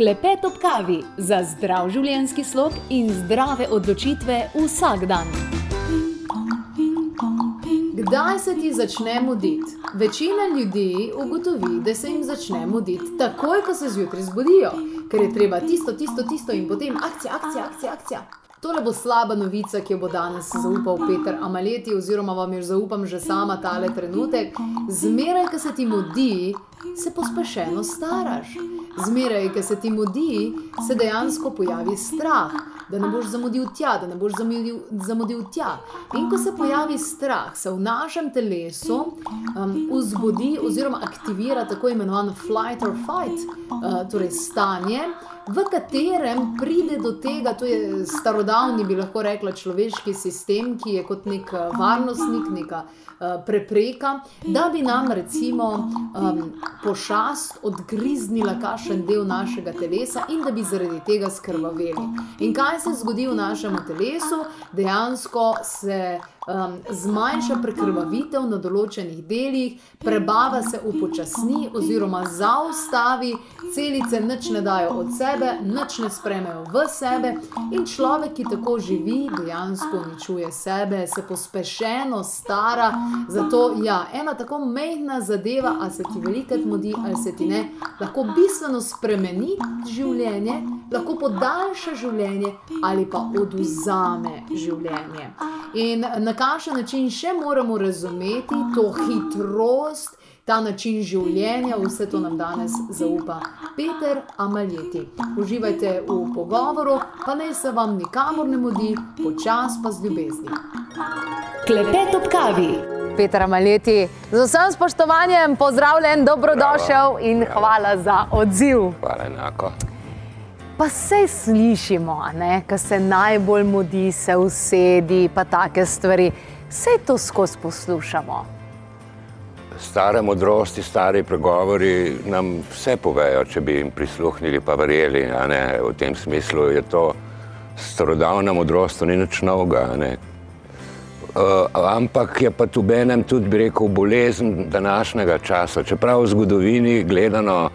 Klepet ob kavi za zdrav življenjski slog in zdrave odločitve vsak dan. Kdaj se ti začne muditi? Večina ljudi ugotovi, da se jim začne muditi takoj, ko se zjutraj zbudijo, ker je treba tisto, tisto, tisto in potem akcija, akcija, akcija. akcija. Tole bo slaba novica, ki jo bo danes zaupal Peter Amaleti, oziroma vam jo zaupam že sama tale trenutek. Zmeraj, ko se ti mudi, se pospešeno staraš. Zmeraj, ko se ti mudi, se dejansko pojavi strah, da ne boš zamudil tja, da ne boš zamudil, zamudil tja. In ko se pojavi strah, se v našem telesu um, vzbudi oziroma aktivira tako imenovan flight or fight, uh, torej stanje v katerem pride do tega, to je starodavni, bi lahko rekla, človeški sistem, ki je kot nek eh, varnostnik, neka uh, prepreka, da bi nam recimo um, pošast odgriznila kakšen del našega telesa in da bi zaradi tega skrvaveli. In kaj se zgodi v našem telesu? Dejansko se um, zmanjša prekrvavitev na določenih delih, prebava se upočasni oziroma zaustavi, celice nič ne dajo od sebe, nič ne spremejo v sebe in človek, ki tako živi, dejansko uničuje sebe, se pospešeno stara. Zato ja, ena tako mehna zadeva, a se ti velikrat mudi ali se ti ne, lahko bistveno spremeni življenje, lahko podaljša življenje ali pa oduzame življenje. In na kakšen način še moramo razumeti to hitrost, ta način življenja, vse to nam danes zaupa Peter Amaljeti. Uživajte v pogovoru, pa naj se vam nikamor ne mudi, počas pa z ljubezni. Klepet ob kavi. Peter Amaljeti, z vsem spoštovanjem, pozdravljen, dobrodošel Bravo. in Bravo. hvala za odziv. Hvala enako. Pa se slišimo, da se najbolj mudi, se usedi, pa take stvari. Vse to skozi poslušamo. Stare modrosti, stari pregovori nam vse povejo, če bi jim prisluhnili, pa verjeli. V tem smislu je to starodavna modrost, to ni nič novega. Uh, ampak je pa tu benem tudi, bi rekel, bolezen današnjega časa. Čeprav v zgodovini gledano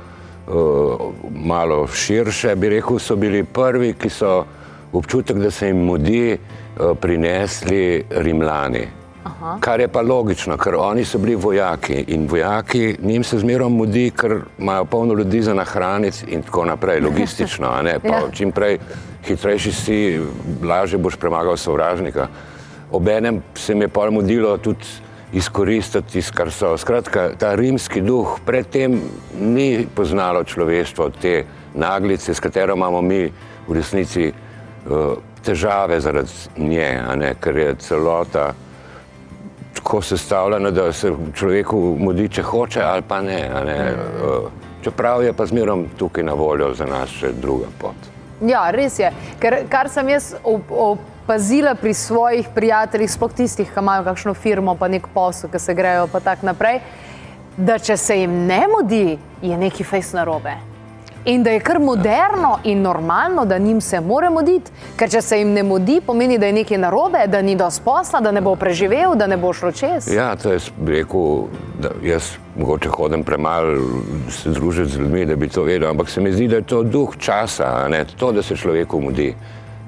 malo širše, bi rekel, so bili prvi, ki so občutek, da se jim mudi, uh, prinesli Rimljani. Aha. Kar je pa logično, ker oni so bili vojaki in vojaki, njim se zmeraj mudi, ker imajo polno ljudi za nahraniti in tako naprej, logistično. ja. Čim prej, hitrejši si, lažje boš premagal sovražnika. Obenem se mi je pa mudilo tudi izkoristiti, kar so. Skratka, ta rimski duh predtem ni poznalo človeštvo, te naglice, s katero imamo mi v resnici uh, težave zaradi nje, ne, ker je celota tako sestavljena, da se človeku mudi, če hoče ali pa ne. ne. Uh, čeprav je pa zmerom tukaj na voljo za nas še druga pot. Ja, res je. Ker, kar sem jaz opazil, pazila pri svojih prijateljih, sploh tistih, ki imajo kakšno firmo, pa nek posel, ki se grejo, pa tako naprej, da če se jim ne mudi, je neki fejs narobe. In da je kar moderno in normalno, da njim se mora muditi, ker če se jim ne mudi, pomeni, da je nekaj narobe, da ni dosti posla, da ne bo preživel, da ne bo šlo čez. Ja, to je rekel, jaz mogoče hodim premalo se družiti z ljudmi, da bi to vedel, ampak se mi zdi, da je to duh časa, ne to, da se človeku mudi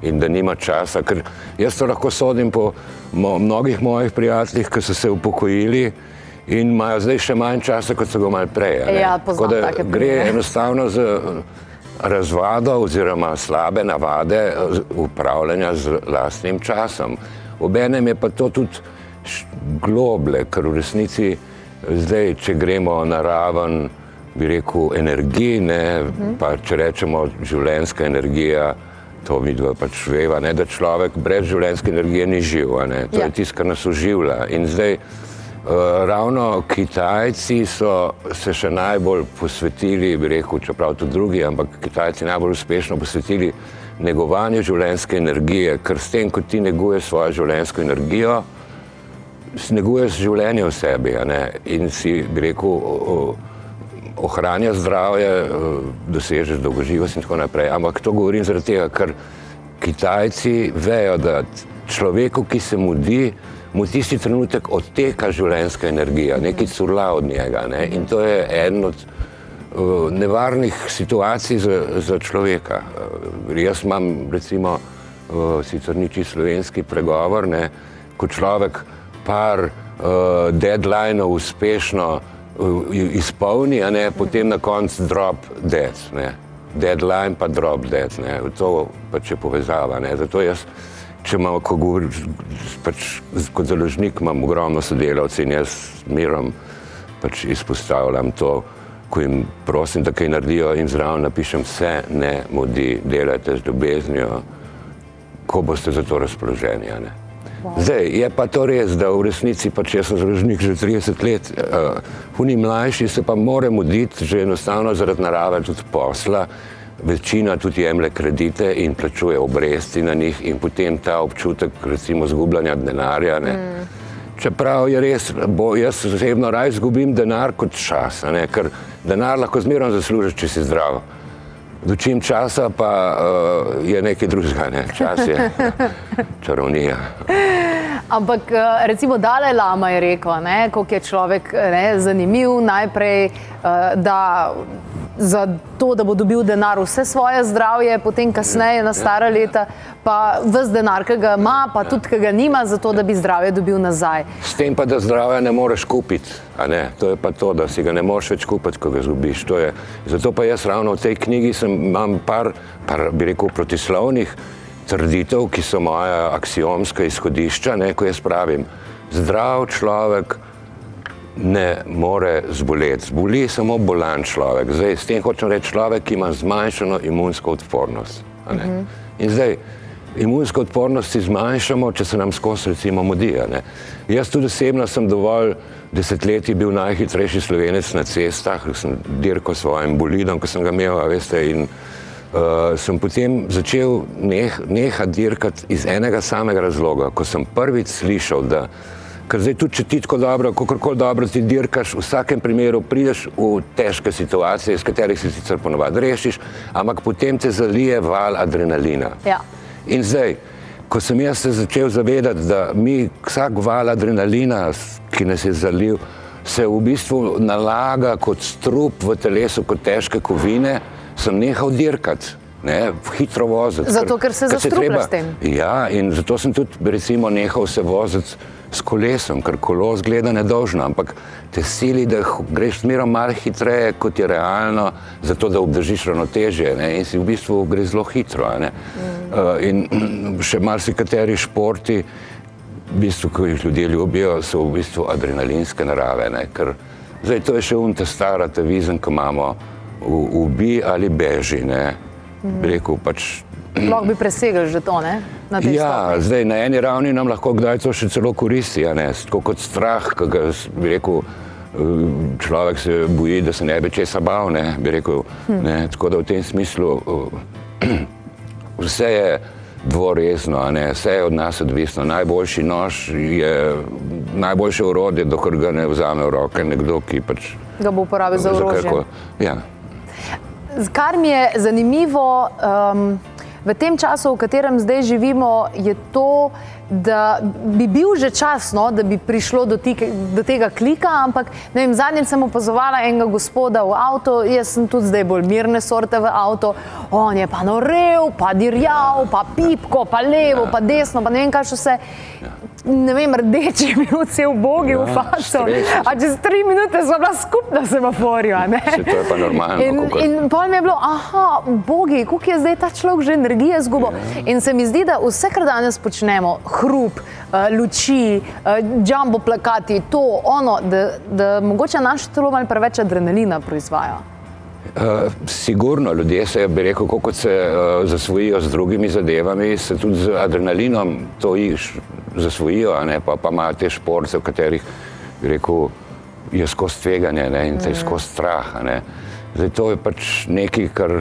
in da nima časa. Ker jaz to lahko sodim po mo mnogih mojih prijateljih, ki so se upokojili in imajo zdaj še manj časa, kot so ga imeli prej. Ja, Tako da gre enostavno z razvado oziroma slabe navade upravljanja z lastnim časom. Obenem je pa to tudi globle, ker v resnici zdaj, če gremo na raven, bi rekel, energije, mhm. pa če rečemo življenjska energija, to mi dva pač veva, ne, da človek brez življenjske energije ni živ, to ja. je tisto, kar nas uživlja. In zdaj uh, ravno Kitajci so se še najbolj posvetili, bi rekel, čeprav tudi drugi, ampak Kitajci najbolj uspešno posvetili negovanju življenjske energije, ker s tem, ko ti neguješ svojo življenjsko energijo, neguješ življenje v sebi in si, bi rekel, uh, ohranja zdravje, dosežeš dolgoživost in tako naprej. Ampak to govorim zaradi tega, ker Kitajci vejo, da človeku, ki se mudi, mu tisti trenutek odteka življenjska energija, nekaj curla od njega. Ne? In to je eden od uh, nevarnih situacij za, za človeka. Uh, jaz imam recimo uh, sicer niči slovenski pregovor, ne, ko človek par uh, deadline-ov uspešno uh, izpolni, a ne potem na koncu drop dead. Ne. Deadline pa drop dead, ne. to pač je povezava. Ne. Zato jaz, če imam, ko govorim, pač, kot založnik imam ogromno sodelavcev in jaz mirom pač izpostavljam to, ko jim prosim, da kaj naredijo in zraven napišem vse, ne modi, delajte z ljubeznijo, ko boste za to razpoloženi. Zdaj, je pa to res, da v resnici pač jaz sem založnik že 30 let, uh, oni mlajši se pa more muditi že enostavno zaradi narave tudi posla, večina tudi jemlje kredite in plačuje obresti na njih in potem ta občutek recimo zgubljanja denarja. Mm. Čeprav je res, bo jaz osebno raj izgubim denar kot čas, ne? ker denar lahko zmerno zaslužiš, če si zdrav. Dočim časa pa uh, je nekaj drugega, ne? čas je čarovnija. Ampak recimo Dalaj Lama je rekel, kako je človek ne, zanimiv najprej, uh, da za to, da bo dobil denar, vse svoje zdravje, potem kasneje na stara leta, pa vse denar, ki ga ima, pa tudi, ki ga nima, zato da bi zdravje dobil nazaj. S tem pa, da zdravje ne moreš kupiti, to je pa to, da si ga ne moreš več kupiti, ko ga zgubiš. Zato pa jaz ravno v tej knjigi sem, imam par, par, bi rekel, protislovnih trditev, ki so moja aksiomska izhodišča, ne, ko jaz pravim, zdrav človek, ne more zboleti. Zboli samo bolan človek. Zdaj, s tem hočem reči človek, ki ima zmanjšano imunsko odpornost. Uh mhm. -huh. In zdaj, imunsko odpornost si zmanjšamo, če se nam skozi recimo mudi. Jaz tudi osebno sem dovolj desetletij bil najhitrejši slovenec na cestah, sem dirkal s svojim bolidom, ko sem ga imel, veste, in uh, sem potem začel neh, nehati dirkati iz enega samega razloga, ko sem prvič slišal, da Ker zdaj tudi, če ti tako dobro, kako koli dobro ti dirkaš, v vsakem primeru prideš v težke situacije, iz katerih se sicer ponovadi rešiš, ampak potem te zalije val adrenalina. Ja. In zdaj, ko sem jaz se začel zavedati, da mi vsak val adrenalina, ki nas je zalil, se v bistvu nalaga kot strup v telesu, kot težke kovine, sem nehal dirkati. Ne, hitro voziti. Zato, ker se zastruplja s tem. Ja, in zato sem tudi recimo nehal se voziti s kolesom, ker kolo zgleda nedožno, ampak te sili, da greš smerom malo hitreje, kot je realno, zato da obdržiš ravnotežje in si v bistvu gre zelo hitro. Mm. Uh, in še marsikateri športi, v bistvu, ki jih ljudje ljubijo, so v bistvu adrenalinske narave. Ne? Ker zdaj to je še unta stara tevizem, ki imamo, ubi ali beži. Mm. Rekel pač Lahko bi presegli že to, ne? Na ja, zdaj na eni ravni nam lahko kdaj to še celo koristi, tako kot strah, ki ga bi rekel. Eh, človek se boji, da se ne bi česa bal, ne, bi rekel. Hm. Ne, tako da v tem smislu uh, vse je dvorezno, ne, vse je od nas odvisno. Najboljši nož je najboljše urodje, dokler ga ne vzame v roke nekdo, ki pač ga bo uporabil za orožje. Ja. Kar mi je zanimivo, um, v tem času, v katerem zdaj živimo, je to, da bi bil že čas, no, da bi prišlo do, tike, do tega klika, ampak zadnjič sem opazovala enega gospoda v avtu, jaz sem tudi zdaj bolj mirne sorte v avtu, on je pa norev, pa dirjav, pa pipko, pa levo, pa desno, pa ne vem kaj še vse ne vem, rdeči, bil cel bogi ja, v faso. A čez tri minute so bila skupna semaforja. To je pa normalno. In, in mi je bilo, aha, bogi, koliko je zdaj ta človek že energije zgubo. Ja. In se mi zdi, da vse, kar danes počnemo, hrup, uh, luči, uh, jumbo plakati, to, ono, da, da mogoče naš telo malo preveč adrenalina proizvaja. Uh, sigurno ljudje se, bi rekel, kot se uh, zasvojijo z drugimi zadevami, se tudi z adrenalinom to iš, zasvojijo, ne, pa, pa imajo te šporce, v katerih rekel, je skozi tveganje ne, in te mm. skozi strah. Zdaj, to je pač nekaj, kar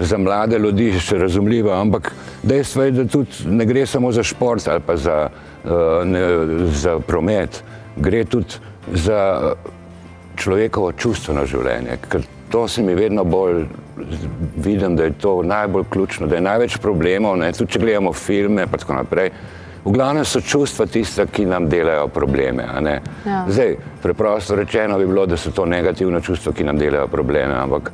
za mlade ljudi še razumljivo, ampak dejstvo je, da tudi ne gre samo za šport ali pa za, uh, ne, za promet, gre tudi za človekovo čustveno življenje. To se mi vedno bolj vidim, da je to najbolj ključno, da je največ problemov, ne, tudi če gledamo filme in tako naprej v glavnem so čustva tista, ki nam delajo probleme. Ja. Zdaj, preprosto rečeno bi bilo, da so to negativna čustva, ki nam delajo probleme, ampak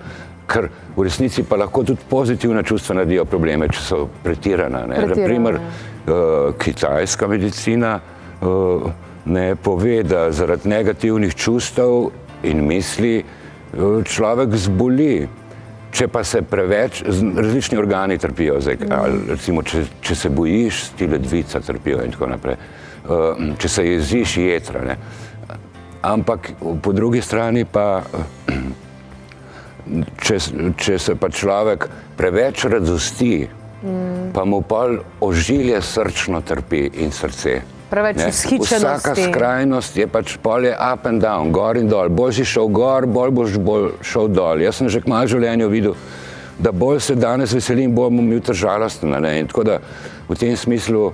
ker v resnici pa lahko tudi pozitivna čustva naredijo probleme, če so pretirana. ne. Pretirana, Naprimer, ja. uh, kitajska medicina uh, ne pove, da zaradi negativnih čustev in misli uh, človek zboli. Če pa se preveč, različni organi trpijo, zdaj, ali, recimo, če, če se bojiš, ti ledvica trpijo in tako naprej. Uh, če se jeziš, jetra. Ne. Ampak po drugi strani pa, če, če se pa človek preveč radosti, mm. pa mu pa ožilje srčno trpi in srce. Preveč Ne? vzhičenosti. Vsaka skrajnost je pač polje up and down, gor in dol. Bolj si šel gor, bolj boš bolj šel dol. Jaz sem že k malu življenju videl, da bolj se danes veselim, bolj bom jutri žalosten. In tako da v tem smislu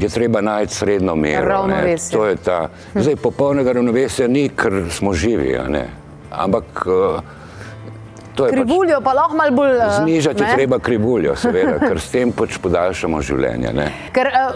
je treba najti srednjo mero. To je ta. Zdaj, popolnega ravnovesja ni, ker smo živi, ampak uh, je pač. Krivuljo pa lahko malo bolj. eh, Znižati ne? treba krivuljo, seveda, ker s tem pač podaljšamo življenje. Ne? Ker uh,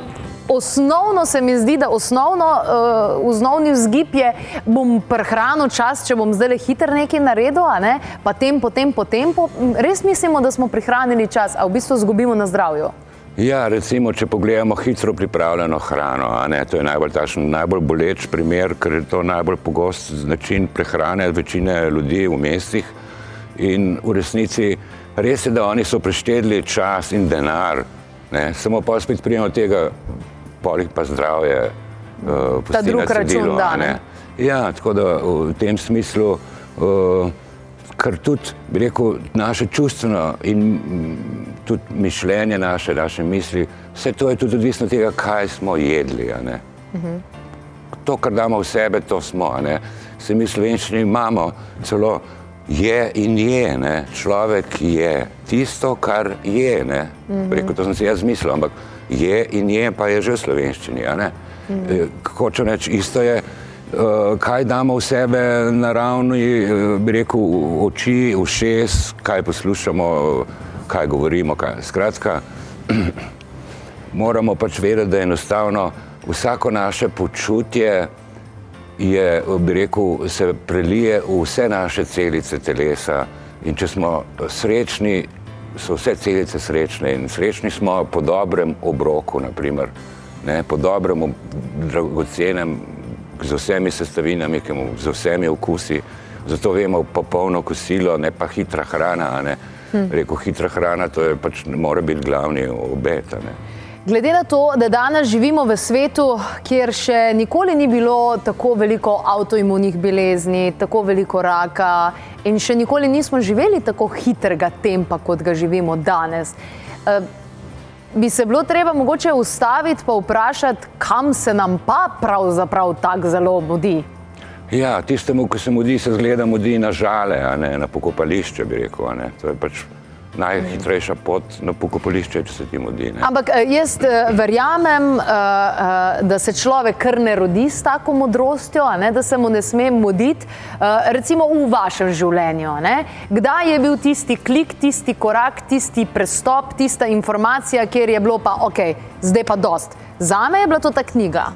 osnovno se mi zdi, da osnovno, uh, osnovni vzgib je, bom prehranil čas, če bom zdaj hiter nekaj naredil, ne? pa tempo, tempo, tempo. Res mislimo, da smo prihranili čas, a v bistvu izgubimo na zdravju. Ja, recimo, če pogledamo hitro pripravljeno hrano, ne, to je najbolj, tašen, najbolj boleč primer, ker je to najbolj pogost način prehrane večine ljudi v mestih. In v resnici res je, da oni so preštedli čas in denar, ne, samo pa spet prijemo tega, polih pa zdravje. Uh, Ta drug račun, da, ne. Ja, tako da v tem smislu, uh, ker tudi, bi rekel, naše čustveno in mm, tudi mišljenje naše, naše misli, vse to je tudi odvisno od tega, kaj smo jedli. a ne. To, kar damo v sebe, to smo. Se mi v slovenščini imamo celo je in je, ne. človek je tisto, kar je. Ne. Rekel, to sem si jaz mislil, ampak je in je, pa je že v slovenščini. a ne. Eh, Hočem reči, isto je, eh, kaj damo v sebe na ravni, eh, bi rekel, oči, ušes, kaj poslušamo, kaj govorimo. Kaj. Skratka, moramo pač vedeti, da je enostavno vsako naše počutje je, bi rekel, se prelije v vse naše celice telesa. In če smo srečni, so vse celice srečne in srečni smo po dobrem obroku, naprimer, ne, po dobrem, ob- dragocenem, z vsemi sestavinami, mu, z vsemi okusi. Zato vemo popolno kosilo, ne pa hitra hrana. Ne. Hm. Rekel, hitra hrana, to je pač, mora biti glavni obet. Ne. Glede na to, da danes živimo v svetu, kjer še nikoli ni bilo tako veliko avtoimunih bolezni, tako veliko raka in še nikoli nismo živeli tako hitrega tempa, kot ga živimo danes. eh, Bi se bilo treba mogoče ustaviti in vprašati, kam se nam pa pravzaprav tako zelo mudi. Ja, tistemu, ki se mudi, se zgleda mudi na žale, ne na pokopališče, bi rekel. To je pač najhitrejša pot na pokopališče, če se ti mudi. Ne. Ampak eh, jaz eh, verjamem, eh, da se človek kar ne rodi s tako modrostjo, ne, da se mu ne sme muditi. Recimo v vašem življenju. ne. Kdaj je bil tisti klik, tisti korak, tisti prestop, tista informacija, kjer je bilo pa ok, zdaj pa dost. Zame je bila to ta knjiga.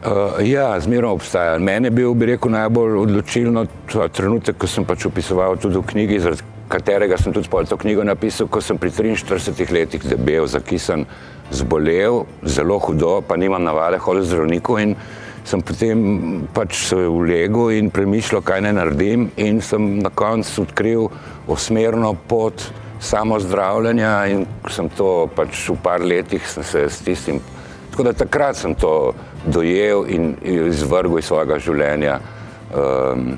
Uh, ja, zmerno obstaja. Mene je bil, bi rekel, najbolj odločilno trenutek, ko sem pač opisoval tudi v knjigi, zaradi katerega sem tudi pol to knjigo napisal, ko sem pri 43 letih debel, zakisan, zbolel, zelo hudo, pa nimam navade hoditi zdravniku in sem potem pač se ulegel in premišljal, kaj naj naredim in sem na koncu odkril osmerno pot samozdravljenja in sem to pač v par letih sem se s tistim Tako da takrat sem to dojel in izvrgel iz svojega življenja. Um,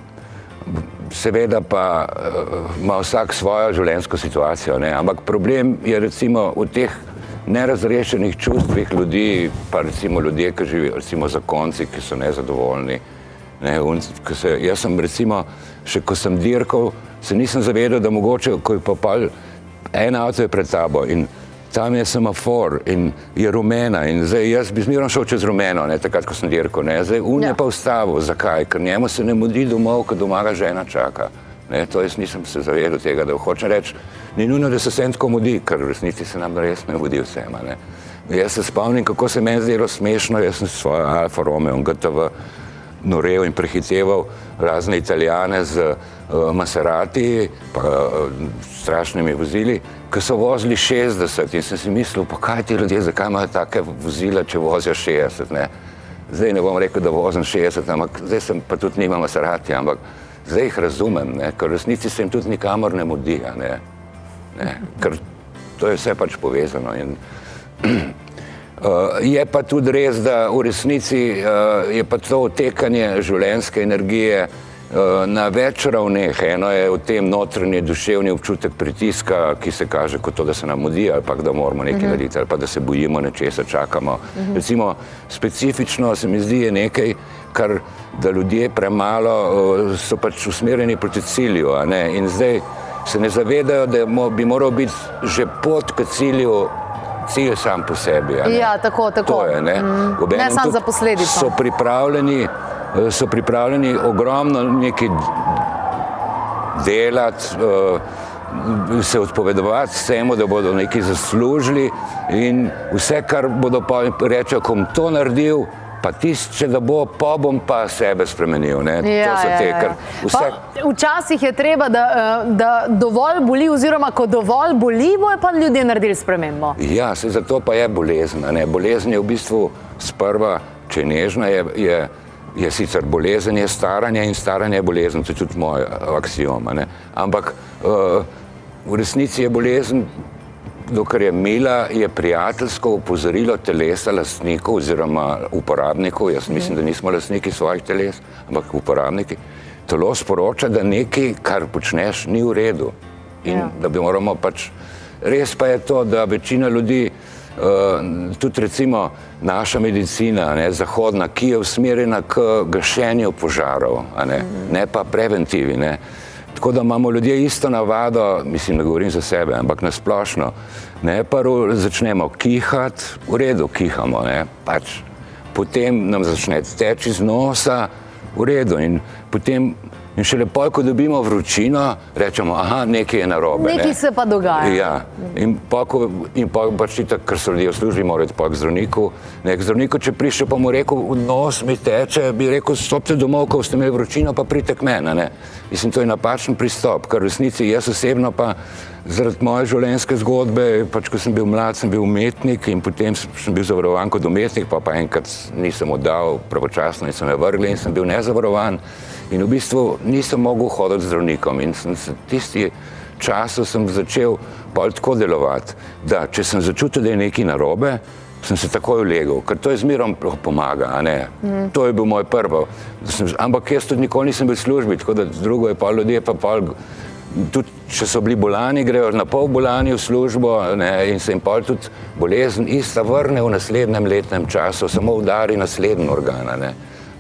seveda pa uh, ima vsak svojo življenjsko situacijo, ne? ampak problem je recimo v teh nerazrešenih čustvih ljudi, pa recimo ljudje, ki živijo, recimo zakonci, ki so nezadovoljni. Ne, un, se, jaz sem recimo, še ko sem dirkal, se nisem zavedal, da mogoče, ko je pa pol, en avto je pred tabo in tam je semafor in je rumena in zdaj jaz bi zmerno šel čez rumeno, ne, takrat, ko sem dirkal, ne, zdaj un Ja. je pa ustavil, zakaj, ker njemu se ne mudi domov, ker doma ga žena čaka. Ne, to jaz nisem se zavedal tega, da hočem reči, ni nujno, da se vsem tako mudi, ker v resnici se nam res ne mudi vsem. Ne. Jaz se spomnim, kako se meni zdelo smešno, jaz sem svojo Alfa Romeo in GTV norev in prehiteval razne italijane z uh, Maserati, pa uh, strašnimi vozili, ki so vozili 60 in sem si mislil, pa kaj ti ljudje, zakaj imajo take vozila, če vozijo 60. Ne? Zdaj ne bom rekel, da vozim 60, ampak zdaj sem pa tudi nima Maserati, ampak zdaj jih razumem, ne? ker v resnici se jim tudi nikamor ne mudi, ne? Ne? ker to je vse pač povezano. In, je pa tudi res, da v resnici uh, je pa to otekanje življenjske energije uh, na več ravneh. Eno je v tem notranji duševni občutek pritiska, ki se kaže kot to, da se nam mudi ali pa da moramo nekaj uh mhm. -huh. narediti ali pa da se bojimo nečesa, čakamo. Uh mhm. -huh. Recimo specifično se mi zdi je nekaj, kar da ljudje premalo uh, so pač usmerjeni proti cilju in zdaj se ne zavedajo, da bi moral biti že pot k cilju cilj sam po sebi. Ja, tako, tako. To je, ne mm. ne samo za posledice. So pripravljeni, eh, so pripravljeni ogromno nekaj delati, uh, se odpovedovati vsemu, da bodo nekaj zaslužili in vse, kar bodo pa reči, ko bom to naredil, pa tisti, če da bo, pa bom pa sebe spremenil. Ja, te, ja, ja. Vse... Včasih je treba, da, eh, da dovolj boli, oziroma ko dovolj boli, bojo pa ljudje naredili spremembo. Ja, se zato pa je bolezen. Bolezen je v bistvu sprva, če nežna je. je Je sicer bolezen, je staranje in staranje je bolezen, to je tudi moj aksijom. Ampak uh, v resnici je bolezen dokler je Mila, je prijateljsko upozorilo telesa lastnikov oziroma uporabnikov, jaz mislim, da nismo lastniki svojih teles, ampak uporabniki, telo sporoča, da nekaj, kar počneš, ni v redu. In ja. da bi moramo pač, res pa je to, da večina ljudi, uh, tudi recimo naša medicina, ne, zahodna, ki je usmerjena k gašenju požarov, ne, mm. ne pa preventivi. Ne, Tako da imamo ljudje isto navado, mislim, da govorim za sebe, ampak nasplošno. Ne, prvo začnemo kihati, v redu kihamo, ne, pač. potem nam začne teči iz nosa, v redu. In potem In še lepo, ko dobimo vročino, rečemo, da nekaj je narobe. Nekaj ne? se pa dogaja. Ja. In pa, ko, in pa pač tako, ker so ljudje v službi, morajo iti k zdravniku. Nek zdravnik, če prišel, pa mu rekel, nos mi teče, bi rekel, stopite domov, ko ste imeli vročino, pa pridite k meni. Mislim, to je napačen pristop, ker v resnici jaz osebno pa zaradi moje življenjske zgodbe, pač ko sem bil mlad, sem bil umetnik in potem sem bil zavarovan kot umetnik, pa pa enkrat nisem oddal pravočasno in sem me vrgli in sem bil nezavarovan. In v bistvu nisem mogel hoditi z zdravnikom. In sem se tisti čas začel pa tako delovati, da če sem začutil, da je nekaj narobe, sem se takoj ulegel, ker to je zmerom pomaga. Mm. To je bil moj prvi. Ampak jaz tudi nikoli nisem bil v službi, tako da drugo je pa ljudje pa pa. Tudi, če so bili bolani, grejo na pol bolani v službo ne, in se jim pa tudi bolezen ista vrne v naslednjem letnem času, samo udari naslednji organ.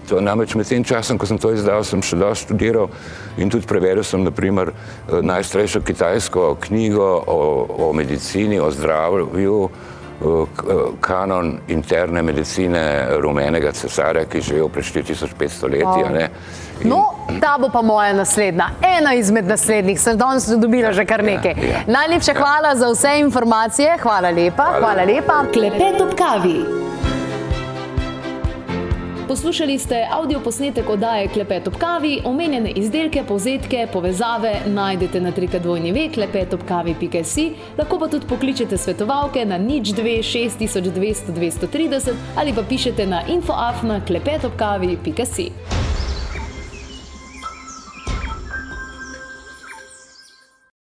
To, namreč med tem časom, ko sem to izdal, sem še dosti študiral in tudi preveril sem naprimer eh, najstarejšo kitajsko knjigo o, o medicini, o zdravju, eh, eh, kanon interne medicine rumenega cesarja, ki je živel pred 4500 leti. Wow. In... No, ta bo pa moja naslednja, ena izmed naslednjih, sem danes dobila že kar ja, nekaj. Ja, ja. Najlepša ja. hvala za vse informacije, hvala lepa. Hvala, hvala lepa. Klepet ob kavi. Poslušali ste avdio posnetek oddaje Klepet ob kavi, omenjene izdelke, povzetke, povezave najdete na trikadvojni ve klepetobkavi.si, lahko pa tudi pokličete svetovalke na nič 2 6200 230 ali pa pišete na infoafna klepetobkavi.si.